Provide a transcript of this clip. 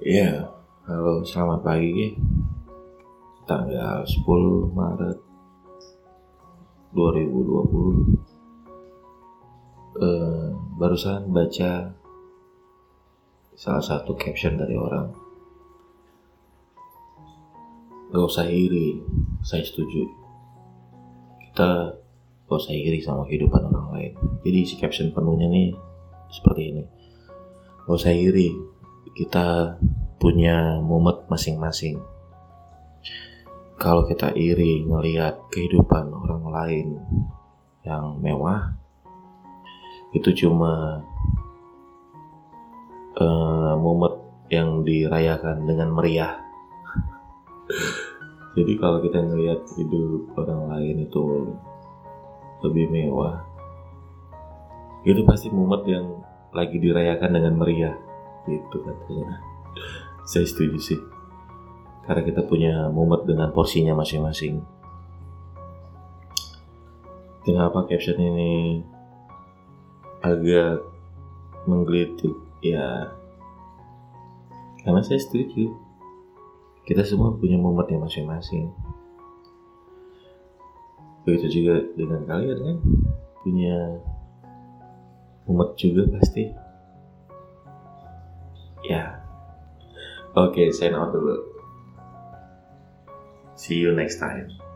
Iya, halo selamat pagi. Tanggal 10 Maret 2020 eh, Barusan baca salah satu caption dari orang. Gak usah iri, saya setuju. Kita gak usah iri sama kehidupan orang lain. Jadi si caption penuhnya nih seperti ini. Gak usah iri, kita punya mumet masing-masing. Kalau kita iri ngelihat kehidupan orang lain yang mewah, itu cuma uh, mumet yang dirayakan dengan meriah. Jadi kalau kita ngelihat hidup orang lain itu lebih mewah, itu pasti mumet yang lagi dirayakan dengan meriah gitu katanya. Saya setuju sih. Karena kita punya mumet dengan porsinya masing-masing. Kenapa caption ini. Agak menggelitik ya. Karena saya setuju. Kita semua punya mumetnya masing-masing. Begitu juga dengan kalian kan. Punya mumet juga pasti Ya. Oke, okay, sign out dulu. See you next time.